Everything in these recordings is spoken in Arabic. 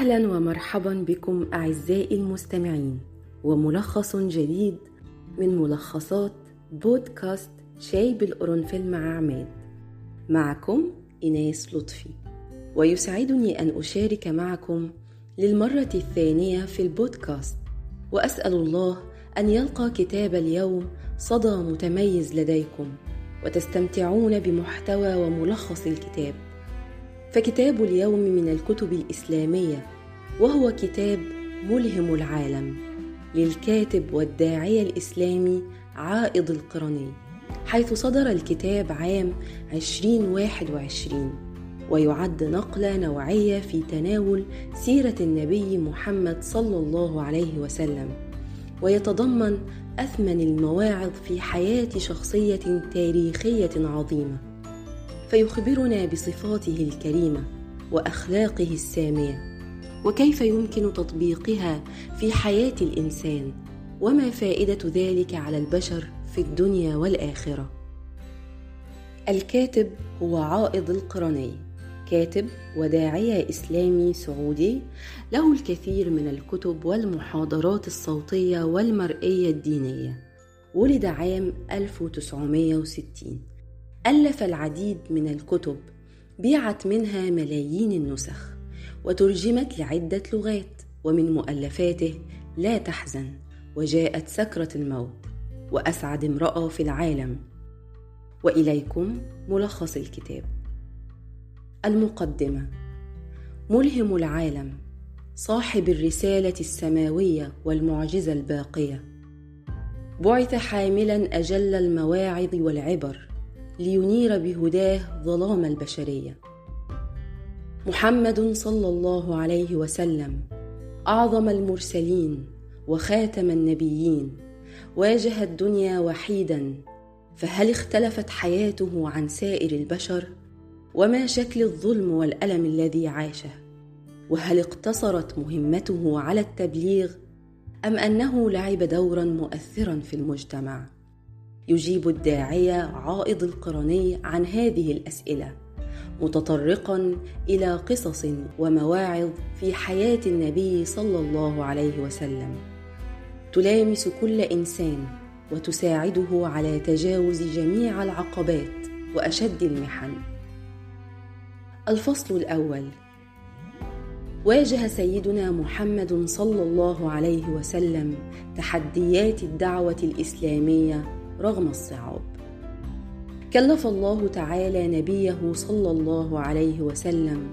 أهلا ومرحبا بكم أعزائي المستمعين وملخص جديد من ملخصات بودكاست شاي بالقرنفل مع عماد. معكم ايناس لطفي ويسعدني أن أشارك معكم للمرة الثانية في البودكاست. وأسأل الله أن يلقى كتاب اليوم صدى متميز لديكم وتستمتعون بمحتوى وملخص الكتاب. فكتاب اليوم من الكتب الإسلامية وهو كتاب ملهم العالم للكاتب والداعيه الإسلامي عائض القرني حيث صدر الكتاب عام 2021 ويعد نقلة نوعية في تناول سيرة النبي محمد صلى الله عليه وسلم ويتضمن أثمن المواعظ في حياة شخصية تاريخية عظيمة فيخبرنا بصفاته الكريمة وأخلاقه السامية. وكيف يمكن تطبيقها في حياة الإنسان؟ وما فائدة ذلك على البشر في الدنيا والآخرة؟ الكاتب هو عائض القرني. كاتب وداعية إسلامي سعودي. له الكثير من الكتب والمحاضرات الصوتية والمرئية الدينية. ولد عام 1960 ألف العديد من الكتب بيعت منها ملايين النسخ. وترجمت لعدة لغات ومن مؤلفاته لا تحزن وجاءت سكرة الموت وأسعد امرأة في العالم. وإليكم ملخص الكتاب. المقدمة ملهم العالم صاحب الرسالة السماوية والمعجزة الباقية. بعث حاملا أجل المواعظ والعبر لينير بهداه ظلام البشرية. محمد صلى الله عليه وسلم. أعظم المرسلين وخاتم النبيين. واجه الدنيا وحيدا. فهل اختلفت حياته عن سائر البشر؟ وما شكل الظلم والألم الذي عاشه؟ وهل اقتصرت مهمته على التبليغ؟ أم أنه لعب دورا مؤثرا في المجتمع؟ يجيب الداعية عائض القرني عن هذه الأسئلة. متطرقا إلى قصص ومواعظ في حياة النبي صلى الله عليه وسلم. تلامس كل إنسان وتساعده على تجاوز جميع العقبات وأشد المحن. الفصل الأول. واجه سيدنا محمد صلى الله عليه وسلم تحديات الدعوة الإسلامية رغم الصعاب. كلف الله تعالى نبيه صلى الله عليه وسلم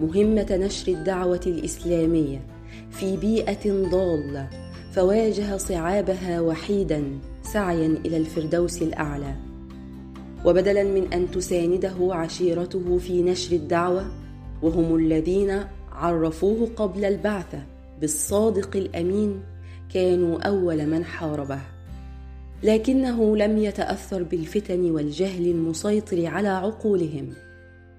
مهمة نشر الدعوة الإسلامية في بيئة ضالة فواجه صعابها وحيدا سعيا إلى الفردوس الأعلى. وبدلا من أن تسانده عشيرته في نشر الدعوة وهم الذين عرفوه قبل البعثة بالصادق الأمين كانوا أول من حاربه. لكنه لم يتأثر بالفتن والجهل المسيطر على عقولهم.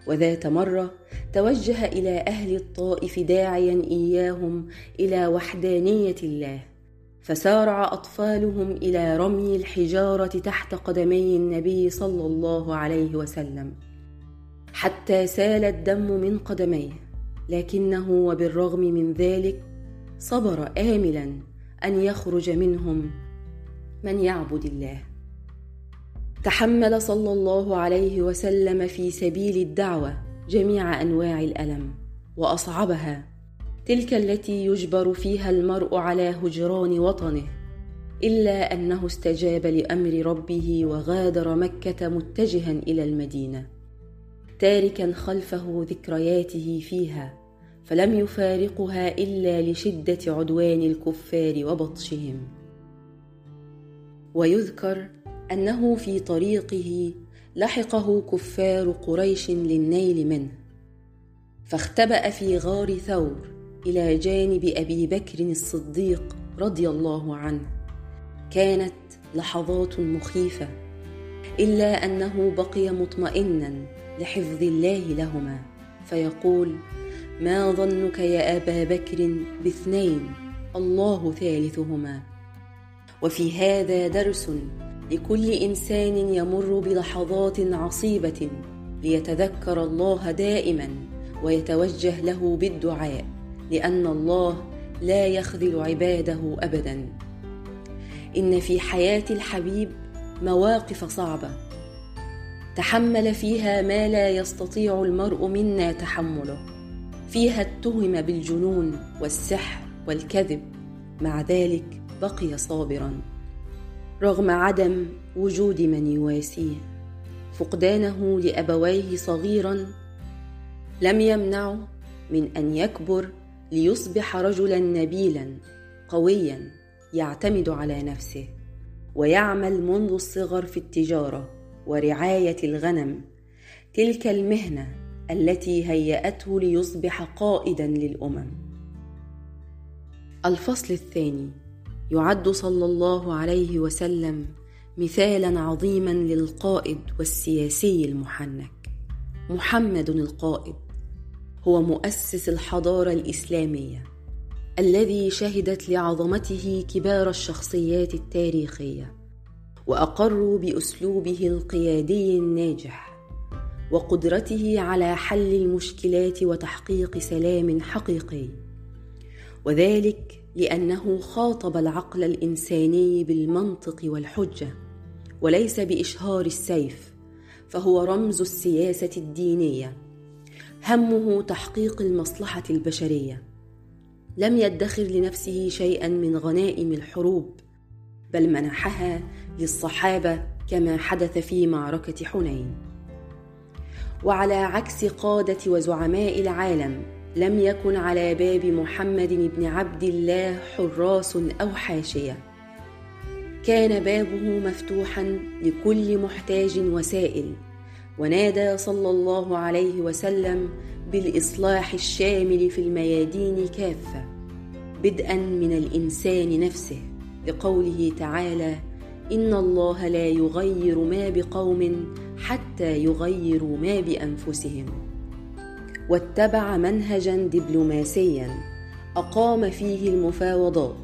وذات مرة توجه إلى أهل الطائف داعيا إياهم إلى وحدانية الله فسارع أطفالهم إلى رمي الحجارة تحت قدمي النبي صلى الله عليه وسلم. حتى سال الدم من قدميه لكنه وبالرغم من ذلك صبر املا أن يخرج منهم من يعبد الله. تحمل صلى الله عليه وسلم في سبيل الدعوة جميع أنواع الألم وأصعبها. تلك التي يجبر فيها المرء على هجران وطنه إلا أنه استجاب لأمر ربه وغادر مكة متجها إلى المدينة تاركا خلفه ذكرياته فيها فلم يفارقها إلا لشدة عدوان الكفار وبطشهم. ويذكر أنه في طريقه لحقه كفار قريش للنيل منه. فاختبأ في غار ثور إلى جانب أبي بكر الصديق رضي الله عنه. كانت لحظات مخيفة إلا أنه بقي مطمئنا لحفظ الله لهما. فيقول ما ظنك يا أبا بكر باثنين؟ الله ثالثهما. وفي هذا درس لكل إنسان يمر بلحظات عصيبة ليتذكر الله دائما ويتوجه له بالدعاء لأن الله لا يخذل عباده ابدا. إن في حياة الحبيب مواقف صعبة تحمل فيها ما لا يستطيع المرء منا تحمله. فيها اتهم بالجنون والسحر والكذب. مع ذلك بقي صابرا رغم عدم وجود من يواسيه. فقدانه لأبويه صغيرا لم يمنعه من أن يكبر ليصبح رجلا نبيلا قويا يعتمد على نفسه. ويعمل منذ الصغر في التجارة ورعاية الغنم. تلك المهنة التي هيأته ليصبح قائدا للأمم. الفصل الثاني يعد صلى الله عليه وسلم مثالا عظيما للقائد والسياسي المحنك. محمد القائد هو مؤسس الحضارة الإسلامية الذي شهدت لعظمته كبار الشخصيات التاريخية وأقروا بأسلوبه القيادي الناجح وقدرته على حل المشكلات وتحقيق سلام حقيقي. وذلك لأنه خاطب العقل الإنساني بالمنطق والحجة وليس بإشهار السيف فهو رمز السياسة الدينية. همه تحقيق المصلحة البشرية. لم يدخر لنفسه شيئا من غنائم الحروب بل منحها للصحابة كما حدث في معركة حنين. وعلى عكس قادة وزعماء العالم لم يكن على باب محمد بن عبد الله حراس أو حاشية. كان بابه مفتوحا لكل محتاج وسائل ونادى صلى الله عليه وسلم بالإصلاح الشامل في الميادين كافة بدءا من الإنسان نفسه لقوله تعالى إن الله لا يغير ما بقوم حتى يغيروا ما بأنفسهم. واتبع منهجا دبلوماسيا. أقام فيه المفاوضات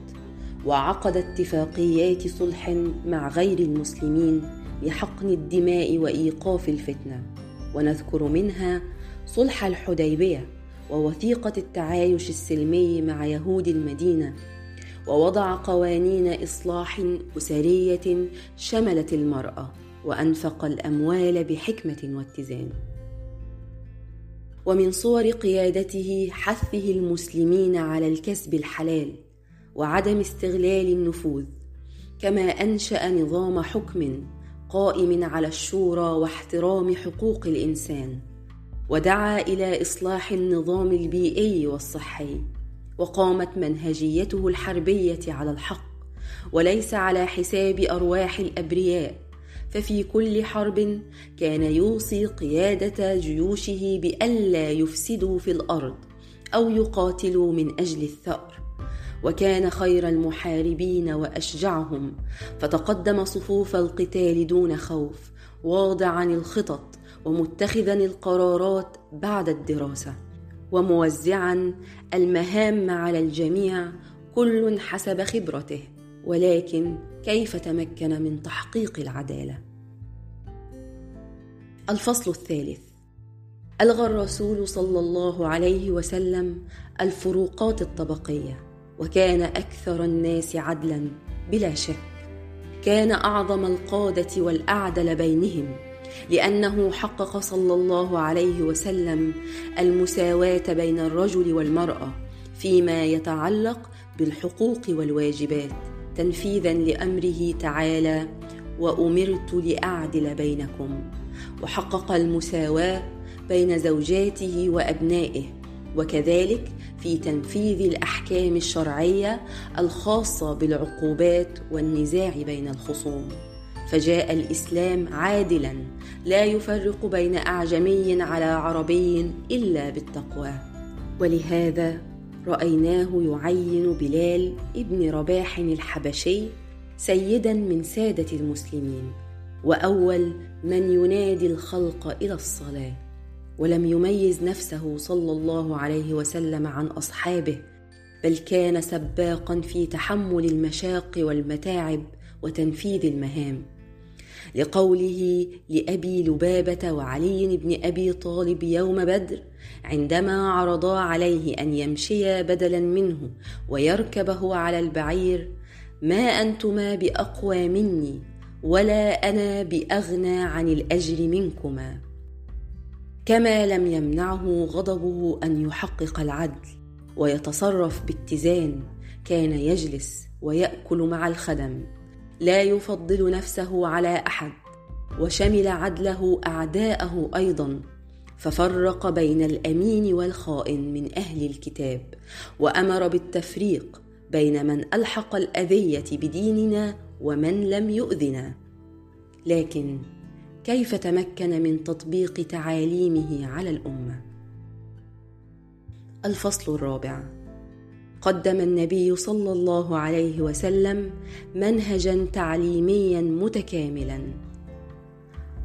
وعقد اتفاقيات صلح مع غير المسلمين لحقن الدماء وإيقاف الفتنة. ونذكر منها صلح الحديبية ووثيقة التعايش السلمي مع يهود المدينة ووضع قوانين إصلاح أسرية شملت المرأة وأنفق الأموال بحكمة واتزان. ومن صور قيادته حثه المسلمين على الكسب الحلال وعدم استغلال النفوذ كما أنشأ نظام حكم قائم على الشورى واحترام حقوق الإنسان ودعا إلى إصلاح النظام البيئي والصحي وقامت منهجيته الحربية على الحق وليس على حساب أرواح الأبرياء. ففي كل حرب كان يوصي قيادة جيوشه بألا يفسدوا في الأرض أو يقاتلوا من أجل الثأر. وكان خير المحاربين وأشجعهم فتقدم صفوف القتال دون خوف واضعا الخطط ومتخذا القرارات بعد الدراسة. وموزعا المهام على الجميع كل حسب خبرته. ولكن كيف تمكن من تحقيق العدالة؟ الفصل الثالث. ألغى الرسول صلى الله عليه وسلم الفروقات الطبقية وكان أكثر الناس عدلا بلا شك. كان أعظم القادة والأعدل بينهم لأنه حقق صلى الله عليه وسلم المساواة بين الرجل والمرأة فيما يتعلق بالحقوق والواجبات. تنفيذا لأمره تعالى وأمرت لأعدل بينكم. وحقق المساواة بين زوجاته وأبنائه وكذلك في تنفيذ الأحكام الشرعية الخاصة بالعقوبات والنزاع بين الخصوم. فجاء الإسلام عادلا لا يفرق بين أعجمي على عربي إلا بالتقوى. ولهذا رأيناه يعين بلال ابن رباح الحبشي سيدا من سادة المسلمين وأول من ينادي الخلق إلى الصلاة ولم يميز نفسه صلى الله عليه وسلم عن أصحابه بل كان سباقا في تحمل المشاق والمتاعب وتنفيذ المهام. لقوله لأبي لبابة وعلي بن أبي طالب يوم بدر عندما عرضا عليه أن يمشيا بدلا منه ويركبه على البعير ما أنتما بأقوى مني ولا أنا بأغنى عن الأجر منكما. كما لم يمنعه غضبه أن يحقق العدل ويتصرف باتزان كان يجلس ويأكل مع الخدم. لا يفضل نفسه على أحد وشمل عدله أعداءه أيضا ففرق بين الأمين والخائن من أهل الكتاب وأمر بالتفريق بين من ألحق الأذية بديننا ومن لم يؤذنا. لكن كيف تمكن من تطبيق تعاليمه على الأمة؟ الفصل الرابع قدم النبي صلى الله عليه وسلم منهجا تعليميا متكاملا.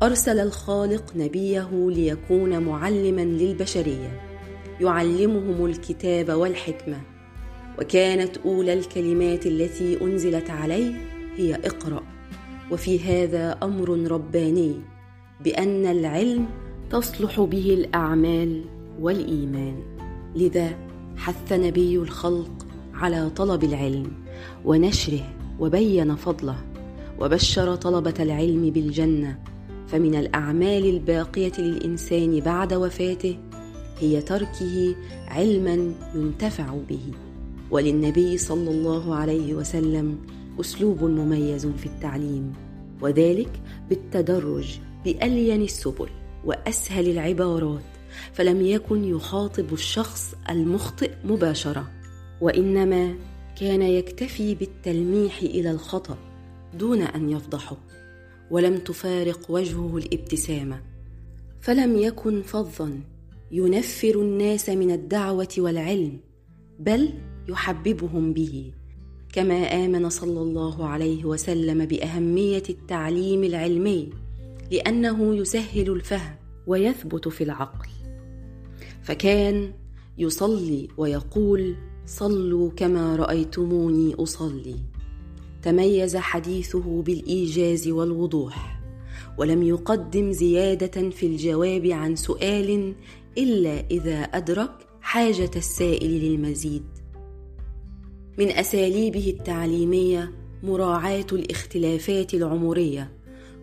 أرسل الخالق نبيه ليكون معلما للبشرية يعلمهم الكتاب والحكمة. وكانت أولى الكلمات التي أنزلت عليه هي اقرأ. وفي هذا أمر رباني بأن العلم تصلح به الأعمال والإيمان. لذا حث نبي الخلق على طلب العلم ونشره وبين فضله وبشر طلبة العلم بالجنة فمن الأعمال الباقية للإنسان بعد وفاته هي تركه علما ينتفع به وللنبي صلى الله عليه وسلم أسلوب مميز في التعليم وذلك بالتدرج بألين السبل وأسهل العبارات فلم يكن يخاطب الشخص المخطئ مباشرة وإنما كان يكتفي بالتلميح إلى الخطأ دون أن يفضحه ولم تفارق وجهه الابتسامة. فلم يكن فظا ينفر الناس من الدعوة والعلم بل يحببهم به. كما آمن صلى الله عليه وسلم بأهمية التعليم العلمي لأنه يسهل الفهم ويثبت في العقل. فكان يصلي ويقول صلوا كما رأيتموني أصلي. تميز حديثه بالإيجاز والوضوح ولم يقدم زيادة في الجواب عن سؤال إلا إذا أدرك حاجة السائل للمزيد. من أساليبه التعليمية مراعاة الاختلافات العمرية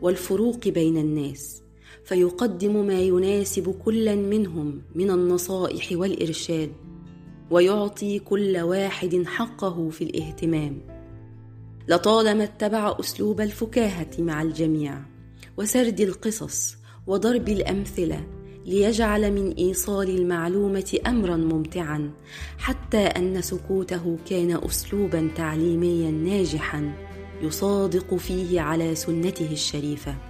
والفروق بين الناس. فيقدم ما يناسب كلا منهم من النصائح والإرشاد ويعطي كل واحد حقه في الاهتمام. لطالما اتبع أسلوب الفكاهة مع الجميع وسرد القصص وضرب الأمثلة ليجعل من إيصال المعلومة امرا ممتعا حتى أن سكوته كان اسلوبا تعليميا ناجحا يصادق فيه على سنته الشريفة.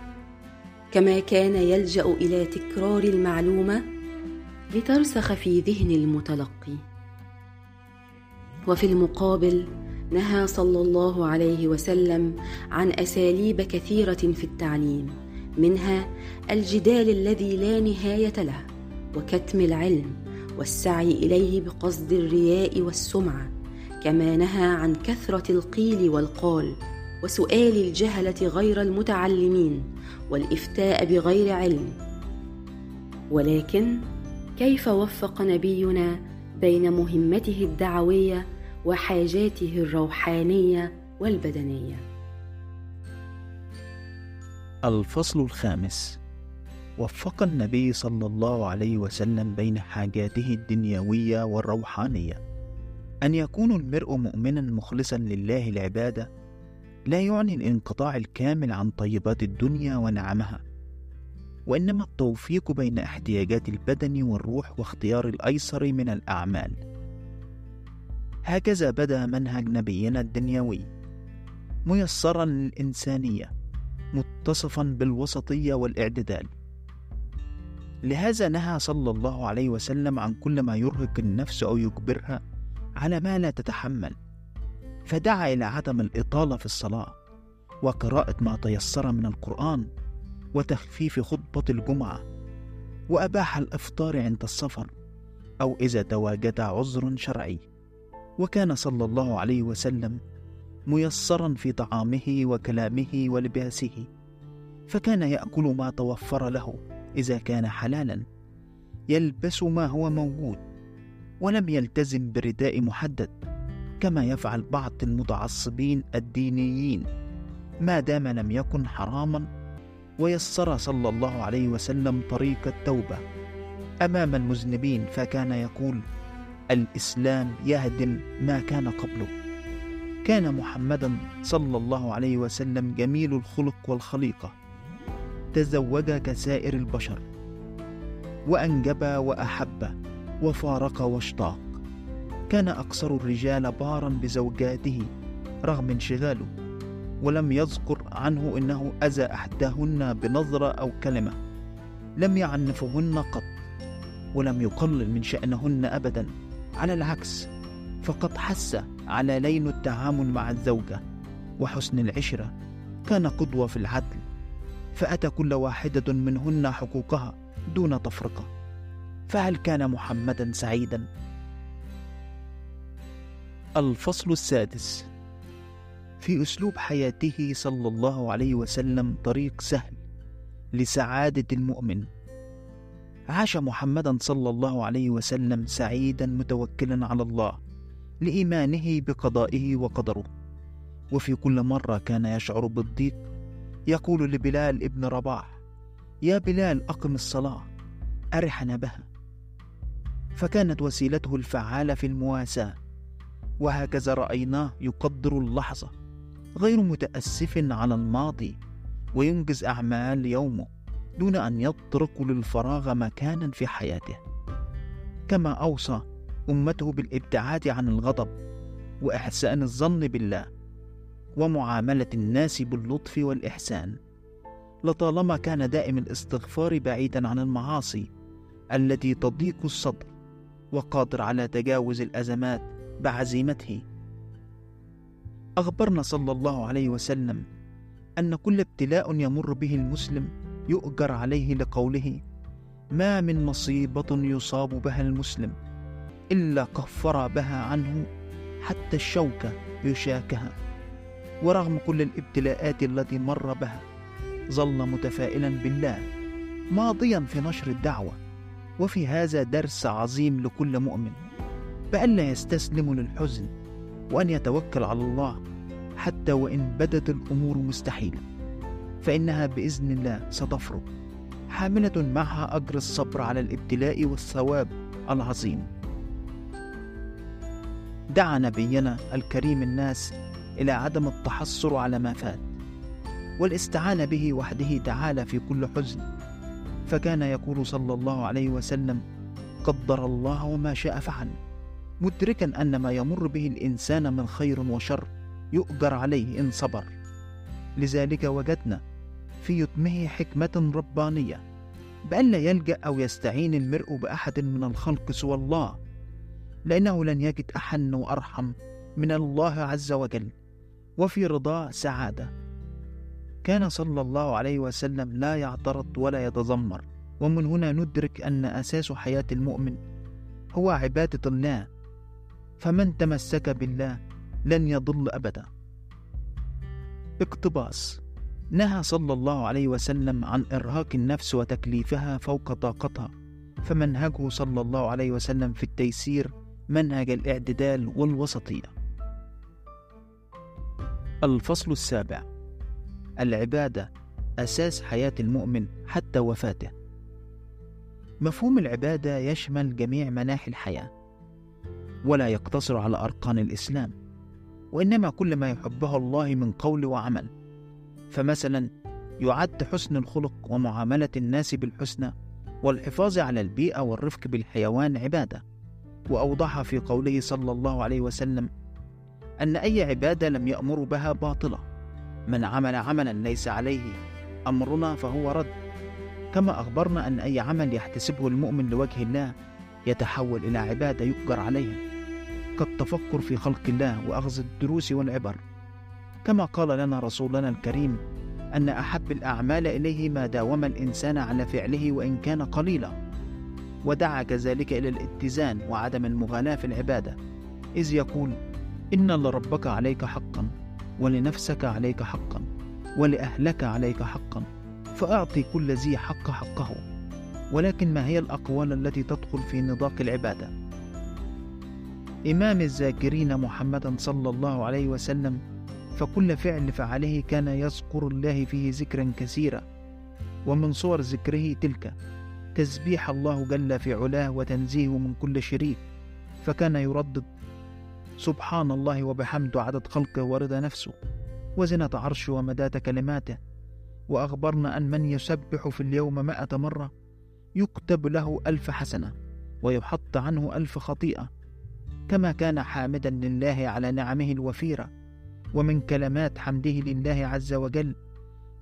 كما كان يلجأ إلى تكرار المعلومة لترسخ في ذهن المتلقي. وفي المقابل نهى صلى الله عليه وسلم عن أساليب كثيرة في التعليم منها الجدال الذي لا نهاية له وكتم العلم والسعي إليه بقصد الرياء والسمعة كما نهى عن كثرة القيل والقال وسؤال الجهلة غير المتعلمين. والإفتاء بغير علم. ولكن كيف وفق نبينا بين مهمته الدعوية وحاجاته الروحانية والبدنية؟ الفصل الخامس. وفق النبي صلى الله عليه وسلم بين حاجاته الدنيوية والروحانية. أن يكون المرء مؤمنا مخلصا لله العبادة لا يعني الانقطاع الكامل عن طيبات الدنيا ونعمها وإنما التوفيق بين احتياجات البدن والروح واختيار الأيسر من الأعمال. هكذا بدأ منهج نبينا الدنيوي ميسرا للإنسانية متصفا بالوسطية والاعتدال. لهذا نهى صلى الله عليه وسلم عن كل ما يرهق النفس أو يجبرها على ما لا تتحمل. فدعا إلى عدم الإطالة في الصلاة وقراءة ما تيسر من القرآن وتخفيف خطبة الجمعة وأباح الإفطار عند السفر أو إذا تواجد عذر شرعي. وكان صلى الله عليه وسلم ميسرا في طعامه وكلامه ولباسه. فكان يأكل ما توفر له إذا كان حلالا. يلبس ما هو موجود ولم يلتزم برداء محدد. كما يفعل بعض المتعصبين الدينيين ما دام لم يكن حراما ويسر صلى الله عليه وسلم طريق التوبة. أمام المذنبين فكان يقول الإسلام يهدم ما كان قبله. كان محمدا صلى الله عليه وسلم جميل الخلق والخليقة. تزوج كسائر البشر وأنجب وأحب وفارق واشتاق. كان أكثر الرجال بارا بزوجاته رغم انشغاله ولم يذكر عنه إنه أذى أحداهن بنظرة أو كلمة. لم يعنفهن قط ولم يقلل من شأنهن ابدا. على العكس فقد حث على لين التعامل مع الزوجة وحسن العشرة كان قدوة في العدل. فأتى كل واحدة منهن حقوقها دون تفرقة. فهل كان محمدا سعيدا؟ الفصل السادس. في أسلوب حياته صلى الله عليه وسلم طريق سهل لسعادة المؤمن. عاش محمدا صلى الله عليه وسلم سعيدا متوكلا على الله لإيمانه بقضائه وقدره. وفي كل مرة كان يشعر بالضيق يقول لبلال ابن رباح يا بلال أقم الصلاة أرحنا بها. فكانت وسيلته الفعالة في المواساة. وهكذا رأيناه يقدر اللحظة غير متأسف على الماضي وينجز أعمال يومه دون أن يطرق للفراغ مكانا في حياته. كما أوصى أمته بالإبتعاد عن الغضب وإحسان الظن بالله ومعاملة الناس باللطف والإحسان. لطالما كان دائم الاستغفار بعيدا عن المعاصي التي تضيق الصدر وقادر على تجاوز الأزمات بعزيمته. أخبرنا صلى الله عليه وسلم أن كل ابتلاء يمر به المسلم يؤجر عليه لقوله ما من مصيبة يصاب بها المسلم إلا كفر بها عنه حتى الشوكه يشاكها ورغم كل الابتلاءات التي مر بها ظل متفائلا بالله ماضيا في نشر الدعوة وفي هذا درس عظيم لكل مؤمن. بألا يستسلم للحزن وأن يتوكل على الله حتى وإن بدت الأمور مستحيلة فإنها بإذن الله ستفرج حاملة معها أجر الصبر على الابتلاء والثواب العظيم. دعا نبينا الكريم الناس إلى عدم التحسر على ما فات والاستعانة به وحده تعالى في كل حزن. فكان يقول صلى الله عليه وسلم قدر الله وما شاء فعل. مدركا أن ما يمر به الإنسان من خير وشر يؤجر عليه إن صبر. لذلك وجدنا في يتمه حكمة ربانية بألا يلجأ أو يستعين المرء بأحد من الخلق سوى الله لأنه لن يجد أحن وأرحم من الله عز وجل وفي رضاه سعادة. كان صلى الله عليه وسلم لا يعترض ولا يتذمر ومن هنا ندرك أن أساس حياة المؤمن هو عبادة الله فمن تمسك بالله لن يضل أبدا. اقتباس. نهى صلى الله عليه وسلم عن إرهاق النفس وتكليفها فوق طاقتها فمنهجه صلى الله عليه وسلم في التيسير منهج الاعتدال والوسطية. الفصل السابع. العبادة أساس حياة المؤمن حتى وفاته. مفهوم العبادة يشمل جميع مناحي الحياة ولا يقتصر على أركان الإسلام وإنما كل ما يحبه الله من قول وعمل. فمثلا يعد حسن الخلق ومعاملة الناس بالحسنى والحفاظ على البيئة والرفق بالحيوان عبادة. وأوضح في قوله صلى الله عليه وسلم أن أي عبادة لم يأمر بها باطلة. من عمل عملا ليس عليه أمرنا فهو رد. كما أخبرنا أن أي عمل يحتسبه المؤمن لوجه الله يتحول إلى عبادة يؤجر عليها. كالتفكر في خلق الله وأخذ الدروس والعبر. كما قال لنا رسولنا الكريم أن أحب الأعمال إليه ما داوم الإنسان على فعله وإن كان قليلا. ودعا كذلك إلى الاتزان وعدم المغالاة في العبادة. إذ يقول إن لربك عليك حقا ولنفسك عليك حقا ولأهلك عليك حقا فأعطي كل ذي حق حقه. ولكن ما هي الأقوال التي تدخل في نطاق العبادة؟ إمام الذاكرين محمدا صلى الله عليه وسلم فكل فعل فعله كان يذكر الله فيه ذكرا كثيرا. ومن صور ذكره تلك تسبيح الله جل في علاه وتنزيهه من كل شريك فكان يردد سبحان الله وبحمده عدد خلقه ورضا نفسه وزنة عرشه ومداد كلماته. وأخبرنا أن من يسبح في اليوم مائة مرة يكتب له ألف حسنة ويحط عنه ألف خطيئة. كما كان حامدا لله على نعمه الوفيرة ومن كلمات حمده لله عز وجل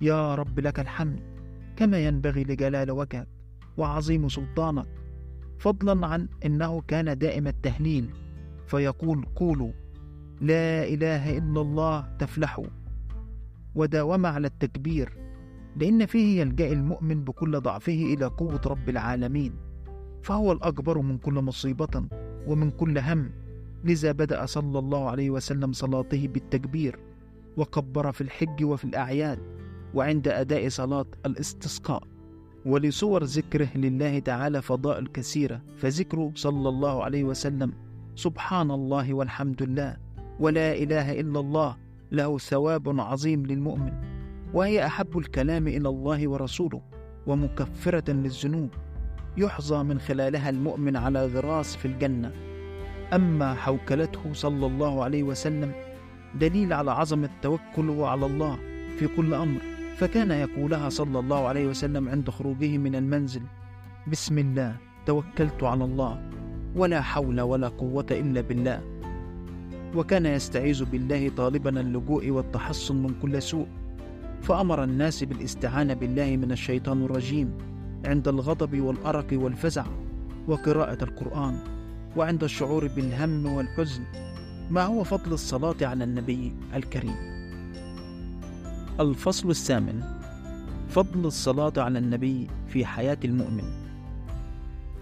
يا رب لك الحمد كما ينبغي لجلال وجهك وعظيم سلطانك فضلا عن إنه كان دائم التهليل فيقول قولوا لا إله إلا الله تفلحوا وداوم على التكبير لإن فيه يلجأ المؤمن بكل ضعفه إلى قوة رب العالمين فهو الأكبر من كل مصيبة. ومن كل هم لذا بدأ صلى الله عليه وسلم صلاته بالتكبير وكبر في الحج وفي الأعياد وعند أداء صلاة الاستسقاء ولصور ذكره لله تعالى فضائل كثيره فذكره صلى الله عليه وسلم سبحان الله والحمد لله ولا إله إلا الله له ثواب عظيم للمؤمن وهي أحب الكلام إلى الله ورسوله ومكفرة للذنوب. يحظى من خلالها المؤمن على غراس في الجنة. أما حوكلته صلى الله عليه وسلم دليل على عظمه توكله على الله في كل أمر فكان يقولها صلى الله عليه وسلم عند خروجه من المنزل بسم الله توكلت على الله ولا حول ولا قوة إلا بالله. وكان يستعيذ بالله طالبا اللجوء والتحصن من كل سوء فأمر الناس بالإستعانة بالله من الشيطان الرجيم. عند الغضب والأرق والفزع وقراءة القرآن وعند الشعور بالهم والحزن ما هو فضل الصلاة على النبي الكريم؟ الفصل الثامن فضل الصلاة على النبي في حياة المؤمن.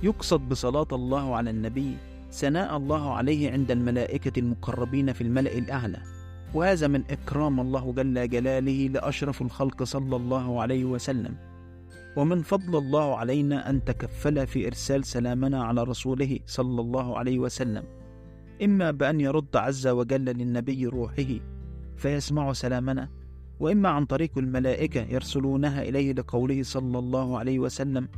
يقصد بصلاة الله على النبي ثناء الله عليه عند الملائكة المقربين في الملأ الأعلى وهذا من إكرام الله جل جلاله لأشرف الخلق صلى الله عليه وسلم. ومن فضل الله علينا أن تكفل في إرسال سلامنا على رسوله صلى الله عليه وسلم. إما بأن يرد عز وجل للنبي روحه فيسمع سلامنا وإما عن طريق الملائكة يرسلونها إليه لقوله صلى الله عليه وسلم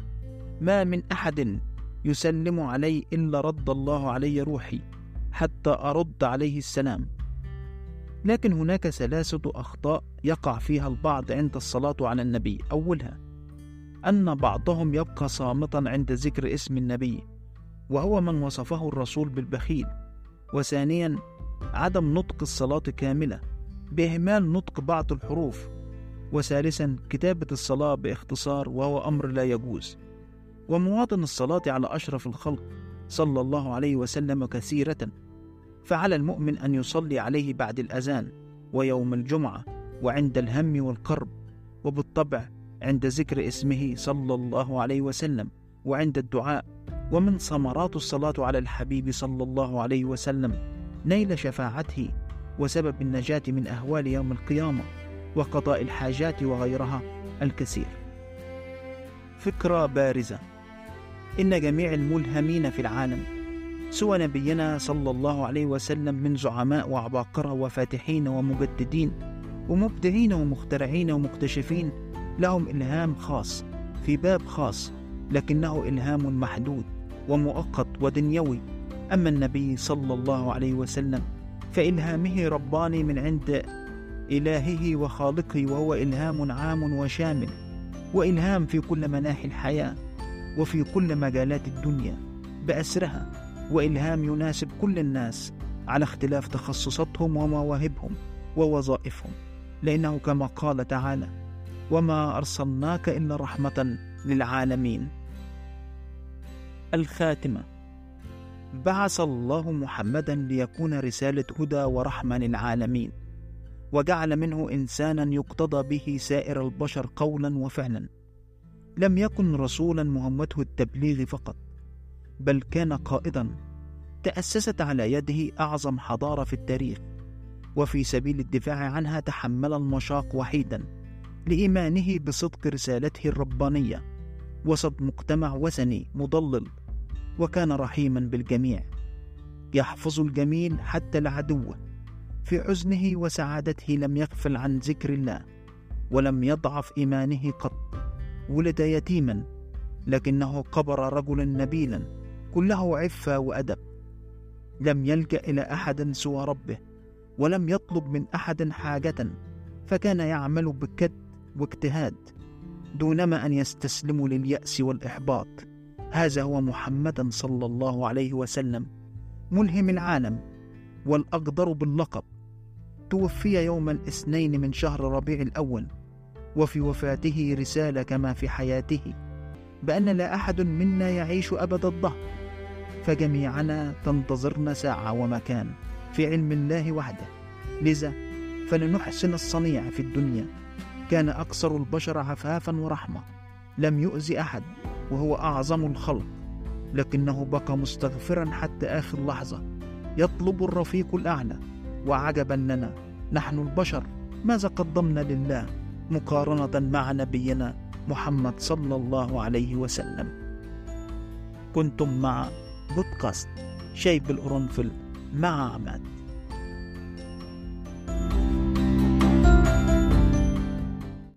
ما من أحد يسلم علي إلا رد الله علي روحي حتى أرد عليه السلام. لكن هناك ثلاثة أخطاء يقع فيها البعض عند الصلاة على النبي أولها. أن بعضهم يبقى صامتا عند ذكر اسم النبي وهو من وصفه الرسول بالبخيل. وثانيا عدم نطق الصلاة كاملة بإهمال نطق بعض الحروف. وثالثا كتابة الصلاة باختصار وهو أمر لا يجوز. ومواطن الصلاة على أشرف الخلق صلى الله عليه وسلم كثيرة. فعلى المؤمن أن يصلي عليه بعد الأذان ويوم الجمعة وعند الهم والكرب وبالطبع عند ذكر اسمه صلى الله عليه وسلم وعند الدعاء. ومن ثمرات الصلاة على الحبيب صلى الله عليه وسلم نيل شفاعته وسبب النجاة من أهوال يوم القيامة وقضاء الحاجات وغيرها الكثير. فكرة بارزة. إن جميع الملهمين في العالم سوى نبينا صلى الله عليه وسلم من زعماء وعباقرة وفاتحين ومجددين ومبدعين ومخترعين ومكتشفين لهم إلهام خاص في باب خاص لكنه إلهام محدود ومؤقت ودنيوي. أما النبي صلى الله عليه وسلم فإلهامه رباني من عند إلهه وخالقه وهو إلهام عام وشامل وإلهام في كل مناحي الحياة وفي كل مجالات الدنيا بأسرها وإلهام يناسب كل الناس على اختلاف تخصصاتهم ومواهبهم ووظائفهم لأنه كما قال تعالى وما ارسلناك الا رحمه للعالمين. الخاتمه. بعث الله محمدا ليكون رسالة هدى ورحمة للعالمين وجعل منه انسانا يقتضى به سائر البشر قولا وفعلا. لم يكن رسولا مهمته التبليغ فقط بل كان قائدا. تأسست على يده أعظم حضارة في التاريخ وفي سبيل الدفاع عنها تحمل المشاق وحيدا. لإيمانه بصدق رسالته الربانية. وسط مجتمع وثني مضلل وكان رحيما بالجميع. يحفظ الجميل حتى لعدوه في حزنه وسعادته لم يغفل عن ذكر الله ولم يضعف إيمانه قط. ولد يتيما لكنه قبر رجلا نبيلا كله عفة وأدب. لم يلجأ إلى أحد سوى ربه ولم يطلب من أحد حاجة فكان يعمل بكد واجتهاد دونما أن يستسلم لليأس والإحباط. هذا هو محمد صلى الله عليه وسلم ملهم العالم والأقدر باللقب. توفي يوم الاثنين من شهر ربيع الأول وفي وفاته رسالة كما في حياته بأن لا أحد منا يعيش أبد الظهر. فجميعنا تنتظرنا ساعة ومكان في علم الله وحده. لذا فلنحسن الصنيع في الدنيا كان أكثر البشر عفافا ورحمة. لم يؤذي أحد وهو أعظم الخلق. لكنه بقى مستغفرا حتى آخر لحظة. يطلب الرفيق الأعلى. وعجبا لنا نحن البشر. ماذا قدمنا لله؟ مقارنة مع نبينا محمد صلى الله عليه وسلم. كنتم مع بودكاست شيب القرنفل مع عماد.